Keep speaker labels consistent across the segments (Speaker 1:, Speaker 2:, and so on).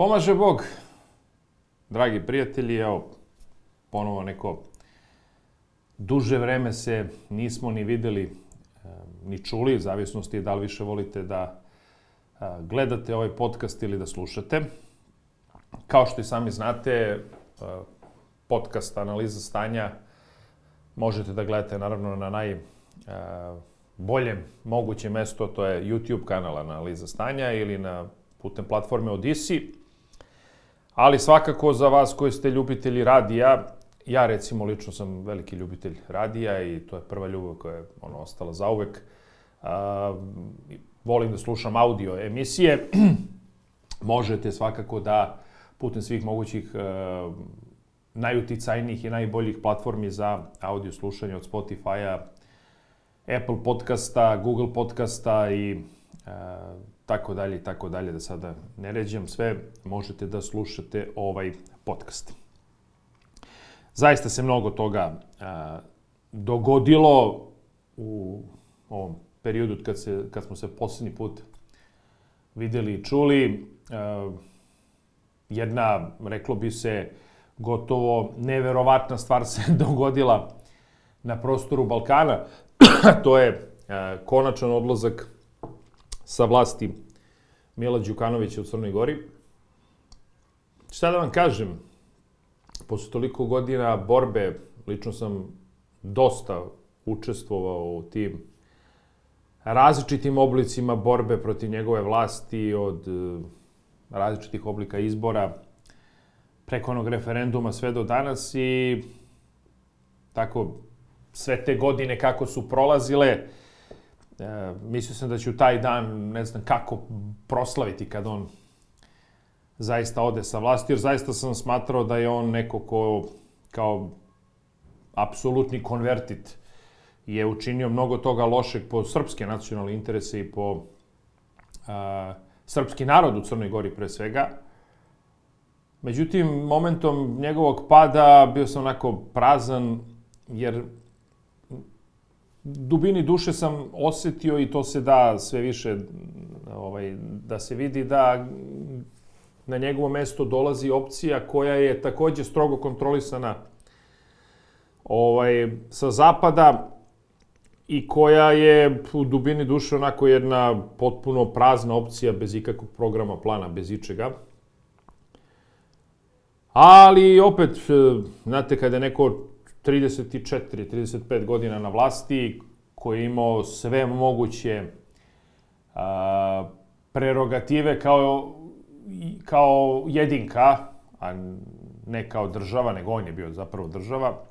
Speaker 1: Pomaže Bog, dragi prijatelji, evo, ponovo neko duže vreme se nismo ni videli, e, ni čuli, u zavisnosti da li više volite da e, gledate ovaj podcast ili da slušate. Kao što i sami znate, e, podcast Analiza stanja možete da gledate naravno na najboljem mogućem mesto, to je YouTube kanal Analiza stanja ili na putem platforme Odisi. Ali svakako za vas koji ste ljubitelji radija, ja recimo lično sam veliki ljubitelj radija i to je prva ljubav koja je ono, ostala zauvek. A, volim da slušam audio emisije. Možete svakako da putem svih mogućih a, najuticajnijih i najboljih platformi za audio slušanje od Spotify-a, Apple podcasta, Google podcasta i a, tako dalje i tako dalje, da sada ne ređam sve, možete da slušate ovaj podcast. Zaista se mnogo toga a, dogodilo u ovom periodu kad, se, kad smo se poslednji put videli i čuli. A, jedna, reklo bi se, gotovo neverovatna stvar se dogodila na prostoru Balkana. to je a, konačan odlazak sa vlasti Mila Đukanovića u Crnoj Gori. Šta da vam kažem, posle toliko godina borbe, lično sam dosta učestvovao u tim različitim oblicima borbe protiv njegove vlasti, od e, različitih oblika izbora, preko onog referenduma sve do danas i tako sve te godine kako su prolazile, E, mislio sam da ću taj dan, ne znam kako, proslaviti kad on zaista ode sa vlasti, jer zaista sam smatrao da je on neko ko kao apsolutni konvertit je učinio mnogo toga lošeg po srpske nacionalne interese i po a, srpski narod u Crnoj Gori pre svega. Međutim, momentom njegovog pada bio sam onako prazan, jer dubini duše sam osetio i to se da sve više ovaj, da se vidi da na njegovo mesto dolazi opcija koja je takođe strogo kontrolisana ovaj, sa zapada i koja je u dubini duše onako jedna potpuno prazna opcija bez ikakvog programa, plana, bez ičega. Ali opet, znate, kada je neko 34, 35 godina na vlasti, koji je imao sve moguće a, prerogative kao, kao jedinka, a ne kao država, nego on je bio zapravo država,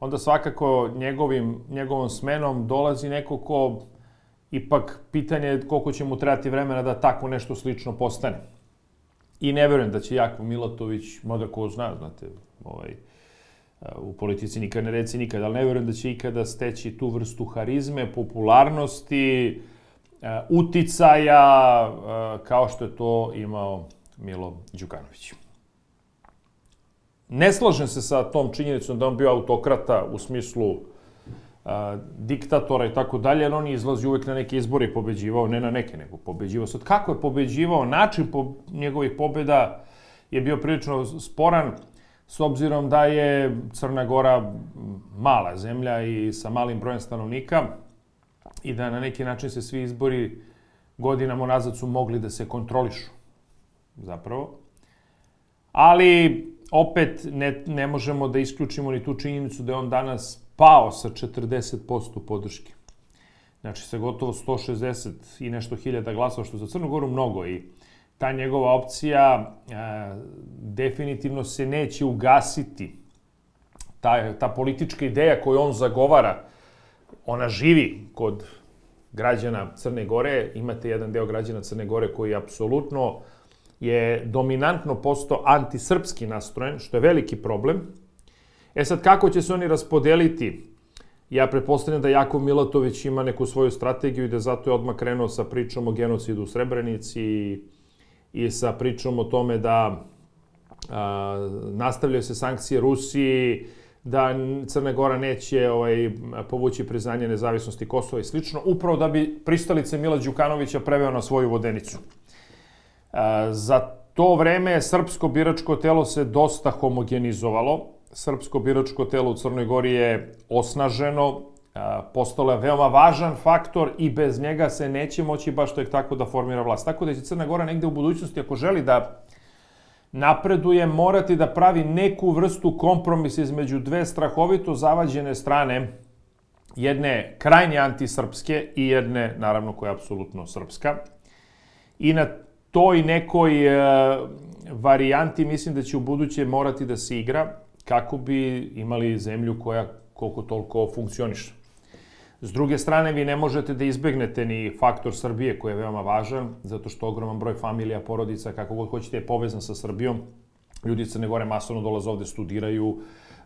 Speaker 1: onda svakako njegovim, njegovom smenom dolazi neko ko ipak pitanje je koliko će mu trebati vremena da tako nešto slično postane. I ne verujem da će Jakov Milatović, mada ko zna, znate, ovaj, u politici nikad ne reci nikad, ali ne verujem da će ikada steći tu vrstu harizme, popularnosti, e, uticaja, e, kao što je to imao Milo Đukanović. Ne slažem se sa tom činjenicom da on bio autokrata u smislu a, e, diktatora i tako dalje, jer on je izlazi uvek na neke izbore i pobeđivao, ne na neke, nego pobeđivao. Sad, kako je pobeđivao, način po njegovih pobeda je bio prilično sporan, s obzirom da je Crna Gora mala zemlja i sa malim brojem stanovnika i da na neki način se svi izbori godinama nazad su mogli da se kontrolišu, zapravo. Ali, opet, ne, ne možemo da isključimo ni tu činjenicu da je on danas pao sa 40% podrške. Znači, sa gotovo 160 i nešto hiljada glasova, što za Crnu Goru mnogo i ta njegova opcija e, definitivno se neće ugasiti. Ta, ta politička ideja koju on zagovara, ona živi kod građana Crne Gore. Imate jedan deo građana Crne Gore koji apsolutno je dominantno postao antisrpski nastrojen, što je veliki problem. E sad, kako će se oni raspodeliti? Ja pretpostavljam da Jakov Milatović ima neku svoju strategiju i da zato je odmah krenuo sa pričom o genocidu u Srebrenici i i sa pričom o tome da a, nastavljaju se sankcije Rusiji, da Crna Gora neće ovaj, povući priznanje nezavisnosti Kosova i slično, upravo da bi pristalice Mila Đukanovića preveo na svoju vodenicu. A, za to vreme srpsko biračko telo se dosta homogenizovalo. Srpsko biračko telo u Crnoj Gori je osnaženo, postalo je veoma važan faktor i bez njega se neće moći baš tek tako da formira vlast. Tako da će Crna Gora negde u budućnosti, ako želi da napreduje, morati da pravi neku vrstu kompromisa između dve strahovito zavađene strane, jedne krajnje antisrpske i jedne, naravno, koja je apsolutno srpska. I na toj nekoj e, varijanti mislim da će u buduće morati da se igra kako bi imali zemlju koja koliko toliko funkcioniše. S druge strane, vi ne možete da izbegnete ni faktor Srbije koji je veoma važan, zato što ogroman broj familija, porodica, kako god hoćete, je povezan sa Srbijom. Ljudi Crne Gore masovno dolaze ovde, studiraju,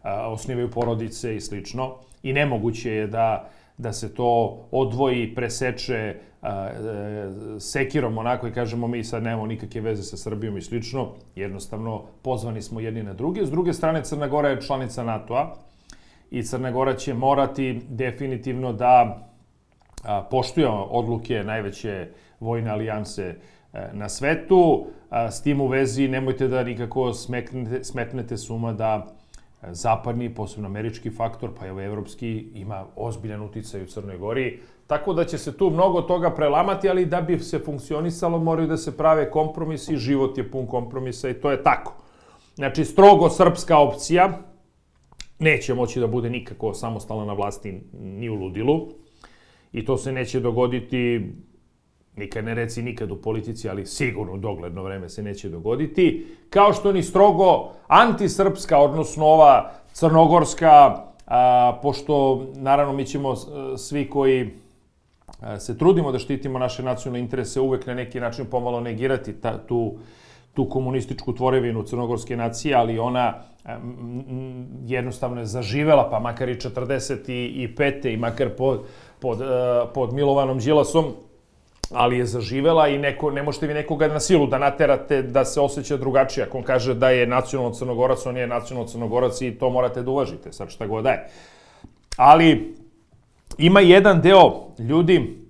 Speaker 1: osnivaju porodice i slično. I nemoguće je da, da se to odvoji, preseče e, sekirom onako i kažemo mi sad nemamo nikakve veze sa Srbijom i slično. Jednostavno, pozvani smo jedni na druge. S druge strane, Crna Gora je članica NATO-a i Crna Gora će morati definitivno da poštuje odluke najveće vojne alijanse e, na svetu. S tim u vezi nemojte da nikako smeknete, smetnete suma da e, zapadni, posebno američki faktor, pa evo evropski, ima ozbiljan uticaj u Crnoj Gori. Tako da će se tu mnogo toga prelamati, ali da bi se funkcionisalo moraju da se prave kompromisi, život je pun kompromisa i to je tako. Znači, strogo srpska opcija, neće moći da bude nikako samostalna na vlasti ni u ludilu. I to se neće dogoditi, nikad ne reci nikad u politici, ali sigurno dogledno vreme se neće dogoditi. Kao što ni strogo antisrpska, odnosno ova crnogorska, a, pošto naravno mi ćemo svi koji se trudimo da štitimo naše nacionalne interese uvek na neki način pomalo negirati ta, tu tu komunističku tvorevinu crnogorske nacije, ali ona jednostavno je zaživela, pa makar i 45. i makar pod, pod, e, pod Milovanom Đilasom, ali je zaživela i neko, ne možete vi nekoga na silu da naterate da se osjeća drugačije. Ako on kaže da je nacionalno crnogorac, on je nacionalno crnogorac i to morate da uvažite, sad šta god da je. Ali ima jedan deo ljudi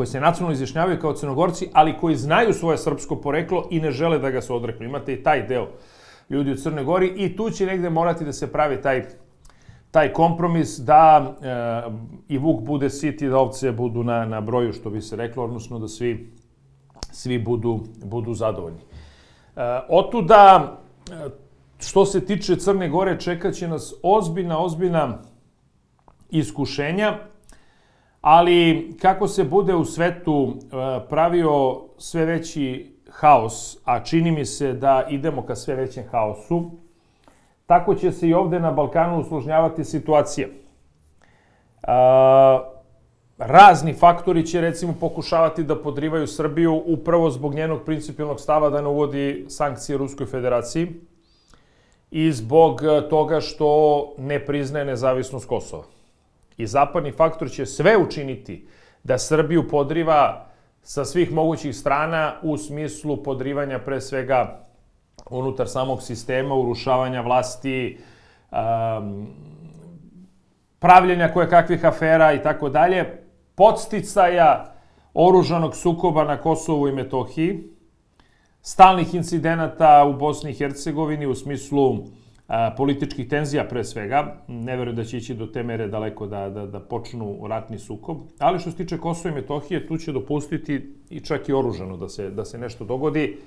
Speaker 1: koji se nacionalno izjašnjavaju kao crnogorci, ali koji znaju svoje srpsko poreklo i ne žele da ga se odreknu. Imate i taj deo ljudi u Crnoj Gori i tu će negde morati da se pravi taj, taj kompromis da e, i Vuk bude sit i da ovce budu na, na broju, što bi se reklo, odnosno da svi, svi budu, budu zadovoljni. E, otuda, e, što se tiče Crne Gore, čekaće nas ozbiljna, ozbiljna iskušenja ali kako se bude u svetu e, pravio sve veći haos, a čini mi se da idemo ka sve većem haosu, tako će se i ovde na Balkanu usložnjavati situacija. E, razni faktori će recimo pokušavati da podrivaju Srbiju upravo zbog njenog principijalnog stava da ne uvodi sankcije Ruskoj federaciji i zbog toga što ne priznaje nezavisnost Kosova i zapadni faktor će sve učiniti da Srbiju podriva sa svih mogućih strana u smislu podrivanja pre svega unutar samog sistema, urušavanja vlasti, um, pravljenja koje kakvih afera i tako dalje, podsticaja oružanog sukoba na Kosovu i Metohiji, stalnih incidenata u Bosni i Hercegovini u smislu političkih tenzija pre svega. Ne verujem da će ići do te mere daleko da, da, da počnu ratni sukob. Ali što se tiče Kosova i Metohije, tu će dopustiti i čak i oružano da se, da se nešto dogodi.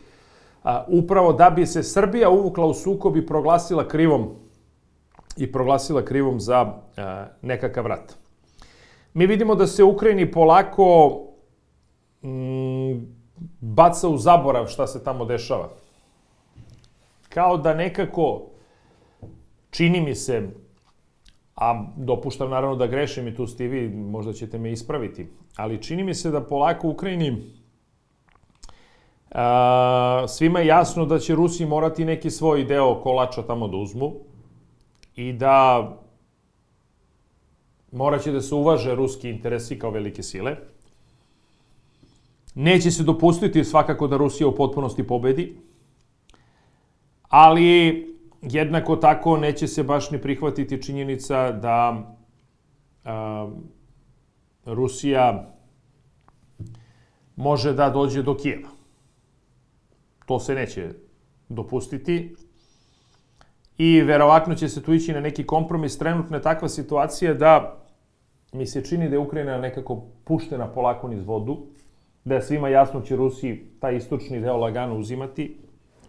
Speaker 1: A, upravo da bi se Srbija uvukla u sukob i proglasila krivom i proglasila krivom za a, nekakav rat. Mi vidimo da se Ukrajini polako mm, baca u zaborav šta se tamo dešava. Kao da nekako čini mi se, a dopuštam naravno da grešim i tu ste vi, možda ćete me ispraviti, ali čini mi se da polako Ukrajini a, svima je jasno da će Rusi morati neki svoj deo kolača tamo da uzmu i da moraće da se uvaže ruski interesi kao velike sile. Neće se dopustiti svakako da Rusija u potpunosti pobedi, ali jednako tako neće se baš ni prihvatiti činjenica da a, Rusija može da dođe do Kijeva. to se neće dopustiti i verovatno će se tu ići na neki kompromis. Trenutno je takva situacija da mi se čini da je Ukrajina nekako puštena polako niz vodu, da je svima jasno će Rusiji taj istočni deo lagano uzimati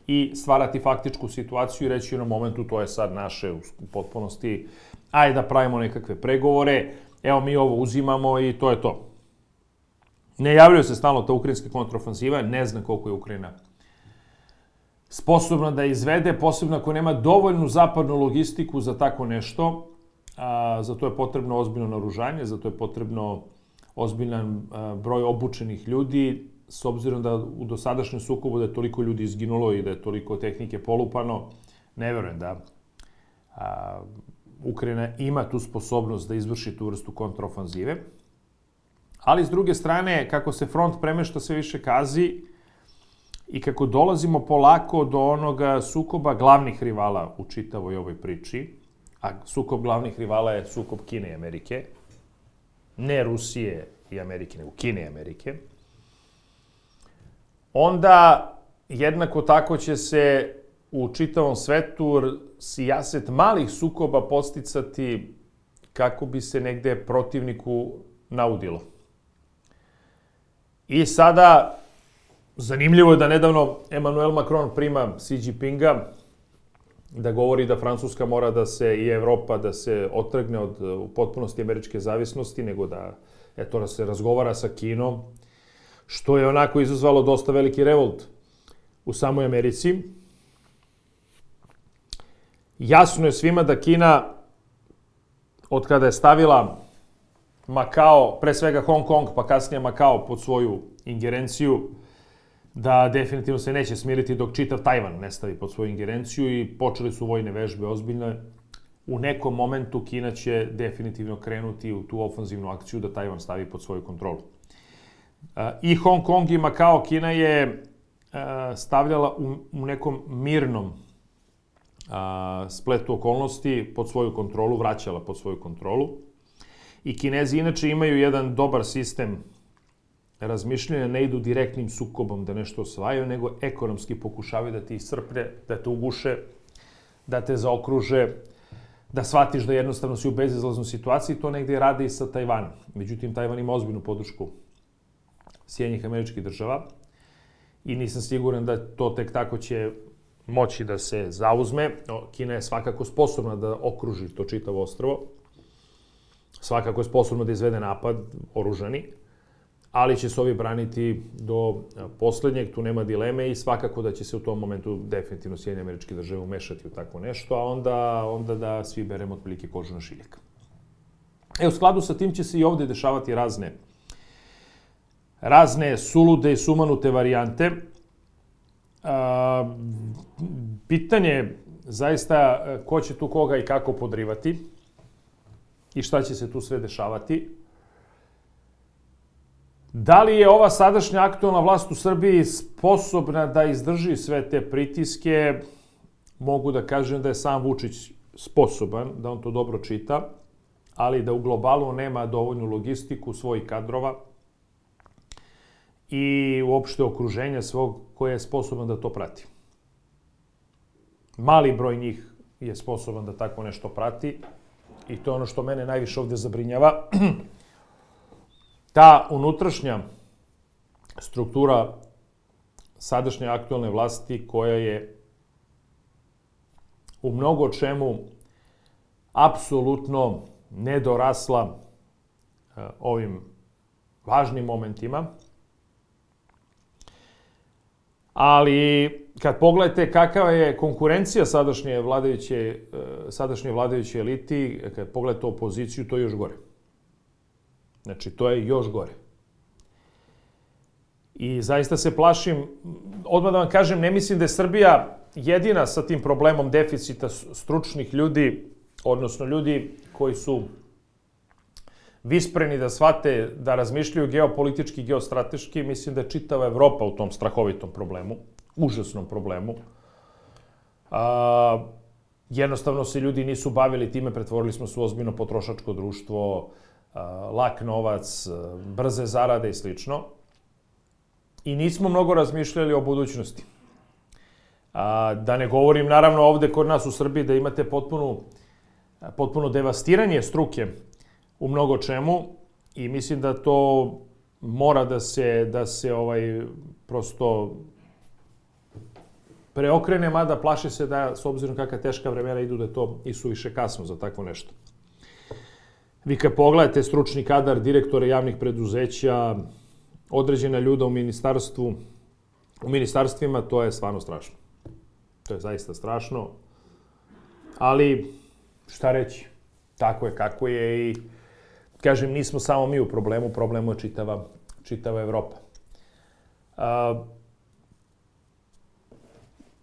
Speaker 1: i stvarati faktičku situaciju i reći u momentu to je sad naše u potpunosti, ajde da pravimo nekakve pregovore, evo mi ovo uzimamo i to je to. Ne javljaju se stalno ta ukrajinska kontrofanziva, ne zna koliko je Ukrajina sposobna da izvede, posebno ako nema dovoljnu zapadnu logistiku za tako nešto, a, za to je potrebno ozbiljno naružanje, za to je potrebno ozbiljan a, broj obučenih ljudi, s obzirom da u dosadašnjem sukobu da je toliko ljudi izginulo i da je toliko tehnike polupano, ne verujem da a, Ukrajina ima tu sposobnost da izvrši tu vrstu kontraofanzive. Ali, s druge strane, kako se front premešta sve više kazi i kako dolazimo polako do onoga sukoba glavnih rivala u čitavoj ovoj priči, a sukob glavnih rivala je sukob Kine i Amerike, ne Rusije i Amerike, nego Kine i Amerike, onda jednako tako će se u čitavom svetu sijaset malih sukoba posticati kako bi se negde protivniku naudilo. I sada, zanimljivo je da nedavno Emmanuel Macron prima Xi Jinpinga, da govori da Francuska mora da se i Evropa da se otrgne od u potpunosti američke zavisnosti, nego da eto da se razgovara sa Kinom, što je onako izazvalo dosta veliki revolt u samoj Americi. Jasno je svima da Kina od kada je stavila Makao, pre svega Hong Kong, pa kasnije Makao pod svoju ingerenciju, da definitivno se neće smiriti dok čitav Tajvan ne stavi pod svoju ingerenciju i počeli su vojne vežbe ozbiljne. U nekom momentu Kina će definitivno krenuti u tu ofanzivnu akciju da Tajvan stavi pod svoju kontrolu. I Hong Kong i Makao Kina je stavljala u, u nekom mirnom spletu okolnosti pod svoju kontrolu, vraćala pod svoju kontrolu. I Kinezi inače imaju jedan dobar sistem razmišljanja, ne idu direktnim sukobom da nešto osvajaju, nego ekonomski pokušavaju da ti iscrpne, da te uguše, da te zaokruže, da shvatiš da jednostavno si u bezizlaznoj situaciji, to negde rade i sa Tajvanom. Međutim, Tajvan ima ozbiljnu podršku Sjednjih američkih država i nisam siguran da to tek tako će moći da se zauzme. Kina je svakako sposobna da okruži to čitavo ostrovo. Svakako je sposobna da izvede napad oružani, ali će se ovi braniti do poslednjeg, tu nema dileme i svakako da će se u tom momentu definitivno Sjedinje američke države umešati u takvo nešto, a onda, onda da svi beremo otprilike kožu na šiljak. E, u skladu sa tim će se i ovde dešavati razne razne sulude i sumanute varijante. A, pitanje zaista ko će tu koga i kako podrivati i šta će se tu sve dešavati. Da li je ova sadašnja aktualna vlast u Srbiji sposobna da izdrži sve te pritiske? Mogu da kažem da je sam Vučić sposoban, da on to dobro čita, ali da u globalu nema dovoljnu logistiku svojih kadrova i uopšte okruženja svog koje je sposoban da to prati. Mali broj njih je sposoban da tako nešto prati i to je ono što mene najviše ovde zabrinjava. Ta unutrašnja struktura sadašnje aktualne vlasti koja je u mnogo čemu apsolutno nedorasla e, ovim važnim momentima. Ali kad pogledate kakava je konkurencija sadašnje vladajuće, e, sadašnje vladajuće eliti, kad pogledate opoziciju, to je još gore. Znači, to je još gore. I zaista se plašim, odmah da vam kažem, ne mislim da je Srbija jedina sa tim problemom deficita stručnih ljudi, odnosno ljudi koji su vispreni da shvate, da razmišljaju geopolitički, geostrateški, mislim da je čitava Evropa u tom strahovitom problemu, užasnom problemu. A, jednostavno se ljudi nisu bavili time, pretvorili smo se u ozbiljno potrošačko društvo, lak novac, brze zarade i slično. I nismo mnogo razmišljali o budućnosti. A, da ne govorim, naravno, ovde kod nas u Srbiji da imate potpuno, potpuno devastiranje struke u mnogo čemu i mislim da to mora da se, da se ovaj, prosto preokrene, mada plaše se da, s obzirom kakva teška vremena idu, da to i suviše kasno za takvo nešto. Vi kad pogledate stručni kadar direktore javnih preduzeća, određena ljuda u ministarstvu, u ministarstvima, to je stvarno strašno. To je zaista strašno. Ali, šta reći? Tako je kako je i, kažem, nismo samo mi u problemu, problemu je čitava, čitava Evropa. A,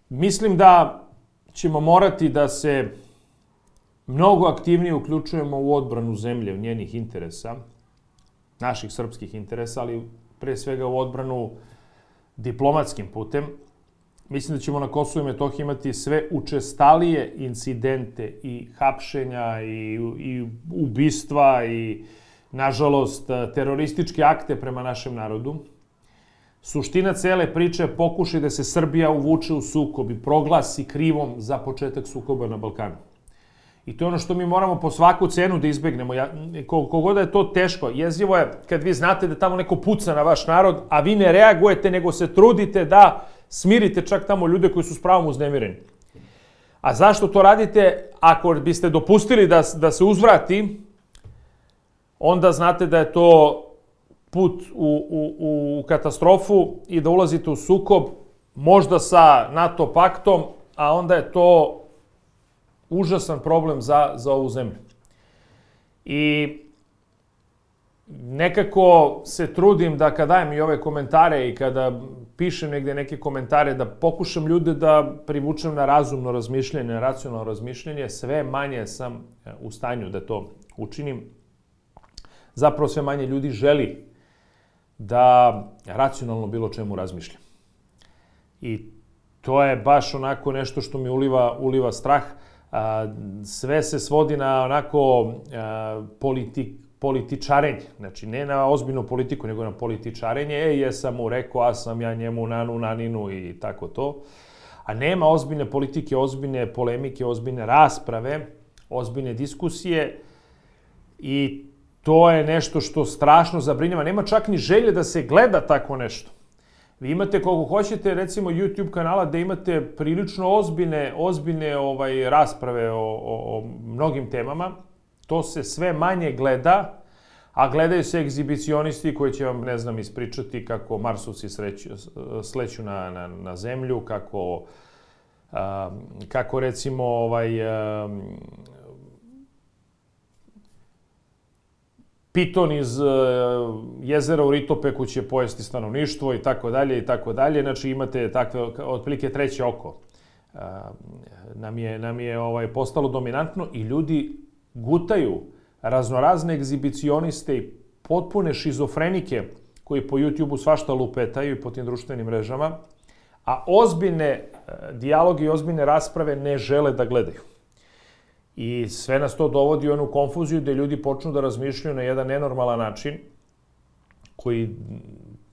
Speaker 1: mislim da ćemo morati da se mnogo aktivnije uključujemo u odbranu zemlje, u njenih interesa, naših srpskih interesa, ali pre svega u odbranu diplomatskim putem. Mislim da ćemo na Kosovo i Metohiji imati sve učestalije incidente i hapšenja i, i ubistva i, nažalost, terorističke akte prema našem narodu. Suština cele priče je pokušaj da se Srbija uvuče u sukob i proglasi krivom za početak sukoba na Balkanu. I to je ono što mi moramo po svaku cenu da izbegnemo. Ja, kogoda je to teško, jezivo je kad vi znate da tamo neko puca na vaš narod, a vi ne reagujete, nego se trudite da smirite čak tamo ljude koji su s pravom uznemireni. A zašto to radite? Ako biste dopustili da, da se uzvrati, onda znate da je to put u, u, u katastrofu i da ulazite u sukob, možda sa NATO paktom, a onda je to užasan problem za, za ovu zemlju. I nekako se trudim da kad dajem i ove komentare i kada pišem negde neke komentare, da pokušam ljude da privučem na razumno razmišljanje, na racionalno razmišljanje, sve manje sam e, u stanju da to učinim. Zapravo sve manje ljudi želi da racionalno bilo čemu razmišlja. I to je baš onako nešto što mi uliva, uliva strah sve se svodi na onako a, politik, političarenje. Znači, ne na ozbiljnu politiku, nego na političarenje. E, jesam mu rekao, a sam ja njemu nanu, naninu i tako to. A nema ozbiljne politike, ozbiljne polemike, ozbiljne rasprave, ozbiljne diskusije i to je nešto što strašno zabrinjava. Nema čak ni želje da se gleda tako nešto. Vi imate koliko hoćete recimo YouTube kanala da imate prilično ozbiljne ozbiljne ovaj rasprave o, o, o mnogim temama. To se sve manje gleda, a gledaju se egzibicionisti koji će vam, ne znam, ispričati kako Marsovci sreću, sleću na, na, na zemlju, kako, a, kako recimo ovaj, a, piton iz uh, jezera u Ritopeku će pojesti stanovništvo i tako dalje i tako dalje. Znači imate takve, otprilike treće oko. Uh, nam je, nam je ovaj, postalo dominantno i ljudi gutaju raznorazne egzibicioniste i potpune šizofrenike koji po YouTube-u svašta lupetaju i po tim društvenim mrežama, a ozbiljne uh, dijaloge i ozbiljne rasprave ne žele da gledaju. I sve nas to dovodi u onu konfuziju da ljudi počnu da razmišljaju na jedan nenormalan način, koji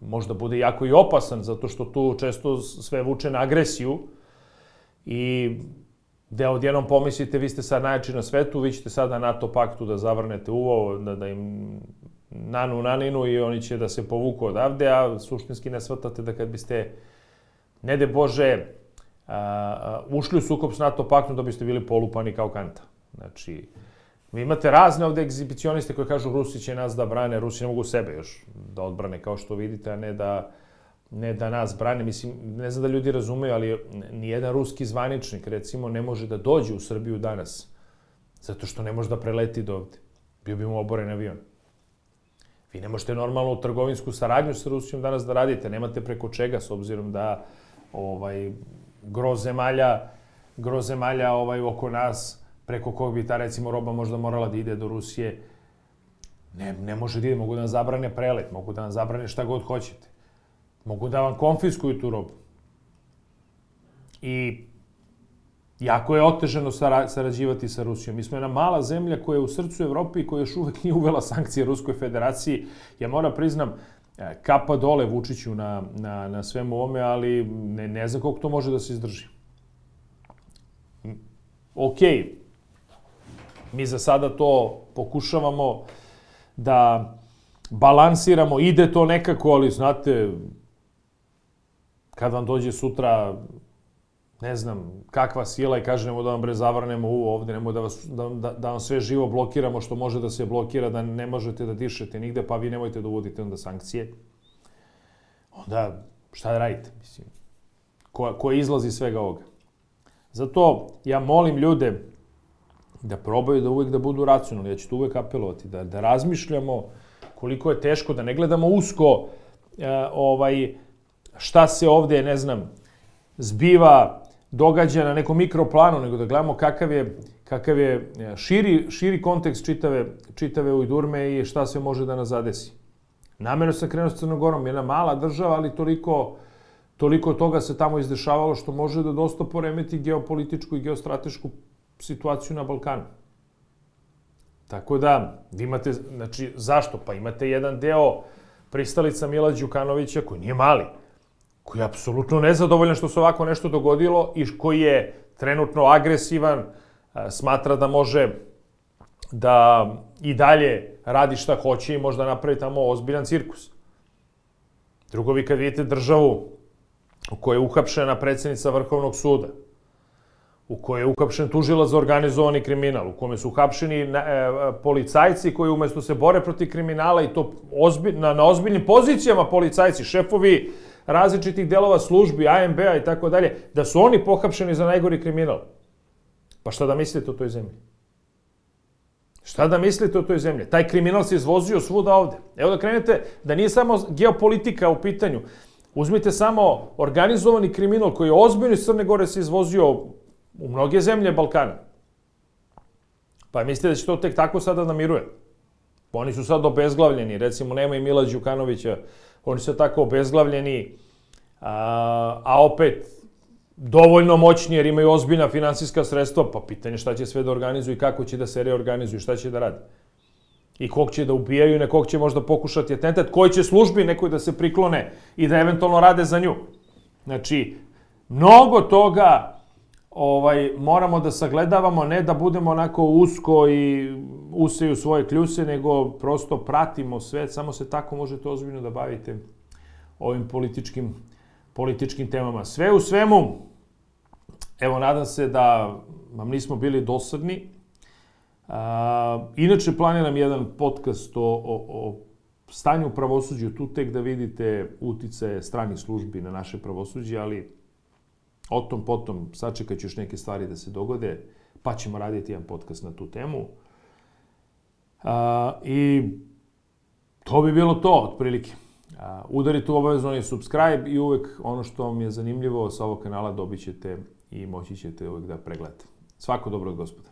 Speaker 1: možda bude jako i opasan, zato što tu često sve vuče na agresiju i da odjednom pomislite vi ste sad najjači na svetu, vi ćete sad na NATO paktu da zavrnete uvo, da, da im nanu naninu i oni će da se povuku odavde, a suštinski ne shvatate da kad biste, ne de Bože, a, ušli u sukob s NATO paktom da biste bili polupani kao kanta. Znači, vi imate razne ovde egzibicioniste koji kažu Rusi će nas da brane, Rusi ne mogu sebe još da odbrane kao što vidite, a ne da ne da nas brane. Mislim, ne znam da ljudi razumeju, ali nijedan ruski zvaničnik, recimo, ne može da dođe u Srbiju danas, zato što ne može da preleti do ovde. Bio bi mu oboren avion. Vi ne možete normalno trgovinsku saradnju sa Rusijom danas da radite, nemate preko čega, s obzirom da ovaj, gro zemalja, gro zemalja ovaj, oko nas preko kog bi ta recimo roba možda morala da ide do Rusije, ne, ne može da ide, mogu da vam zabrane prelet, mogu da vam zabrane šta god hoćete. Mogu da vam konfiskuju tu robu. I jako je otežano sarađivati sa Rusijom. Mi smo jedna mala zemlja koja je u srcu Evrope i koja još uvek nije uvela sankcije Ruskoj federaciji. Ja moram priznam, e, kapa dole Vučiću na, na, na svemu ome, ali ne, ne znam koliko to može da se izdrži. ok, mi za sada to pokušavamo da balansiramo, ide to nekako, ali znate, kad vam dođe sutra ne znam, kakva sila i kažemo da vam bre zavrnemo u ovde, nemoj da, vas, da, da, da vam sve živo blokiramo što može da se blokira, da ne možete da dišete nigde, pa vi nemojte da uvodite onda sankcije. Onda, šta da radite, mislim, ko, ko izlazi svega ovoga. Zato ja molim ljude da probaju da uvek da budu racionalni, ja ću to uvek apelovati, da, da razmišljamo koliko je teško, da ne gledamo usko e, ovaj, šta se ovde, ne znam, zbiva, događa na nekom mikroplanu, nego da gledamo kakav je, kakav je e, širi, širi kontekst čitave, čitave Ujdurme i šta se može da nas zadesi. Namerno sam krenuo s Crnogorom, jedna mala država, ali toliko, toliko toga se tamo izdešavalo što može da dosta poremeti geopolitičku i geostratešku situaciju na Balkanu. Tako da, vi imate, znači, zašto? Pa imate jedan deo pristalica Mila Đukanovića koji nije mali koji je apsolutno nezadovoljan što se ovako nešto dogodilo i koji je trenutno agresivan, smatra da može da i dalje radi šta hoće i možda napravi tamo ozbiljan cirkus. Drugo, vi kad vidite državu u kojoj je uhapšena predsednica Vrhovnog suda, u kojoj je uhapšen tužilac za organizovani kriminal, u kome su uhapšeni na, e, policajci koji umesto se bore protiv kriminala i to ozbilj, na, na ozbiljnim pozicijama policajci, šefovi različitih delova službi, AMB-a i tako dalje, da su oni pohapšeni za najgori kriminal. Pa šta da mislite o toj zemlji? Šta da mislite o toj zemlji? Taj kriminal se izvozio svuda ovde. Evo da krenete, da nije samo geopolitika u pitanju. Uzmite samo organizovani kriminal koji je ozbiljno iz Crne Gore se izvozio u mnoge zemlje Balkana. Pa mislite da će to tek tako sada namiruje? Pa oni su sad obezglavljeni. Recimo, nema i Mila Đukanovića oni su tako obezglavljeni, a, a opet dovoljno moćni jer imaju ozbiljna finansijska sredstva, pa pitanje šta će sve da organizuju i kako će da se reorganizuju, šta će da radi. I kog će da ubijaju i nekog će možda pokušati atentat, koji će službi nekoj da se priklone i da eventualno rade za nju. Znači, mnogo toga ovaj, moramo da sagledavamo, ne da budemo onako usko i useju svoje kljuse, nego prosto pratimo sve, samo se tako možete ozbiljno da bavite ovim političkim, političkim temama. Sve u svemu, evo, nadam se da vam nismo bili dosadni. A, inače, planiram jedan podcast o, o, o stanju u pravosuđu, tu tek da vidite utice stranih službi na naše pravosuđe, ali o tom potom sačekat ću još neke stvari da se dogode, pa ćemo raditi jedan podcast na tu temu. A, I to bi bilo to, otprilike. A, udarite u obavezno onaj subscribe i uvek ono što vam je zanimljivo sa ovog kanala dobit ćete i moći ćete uvek da pregledate. Svako dobro od gospoda.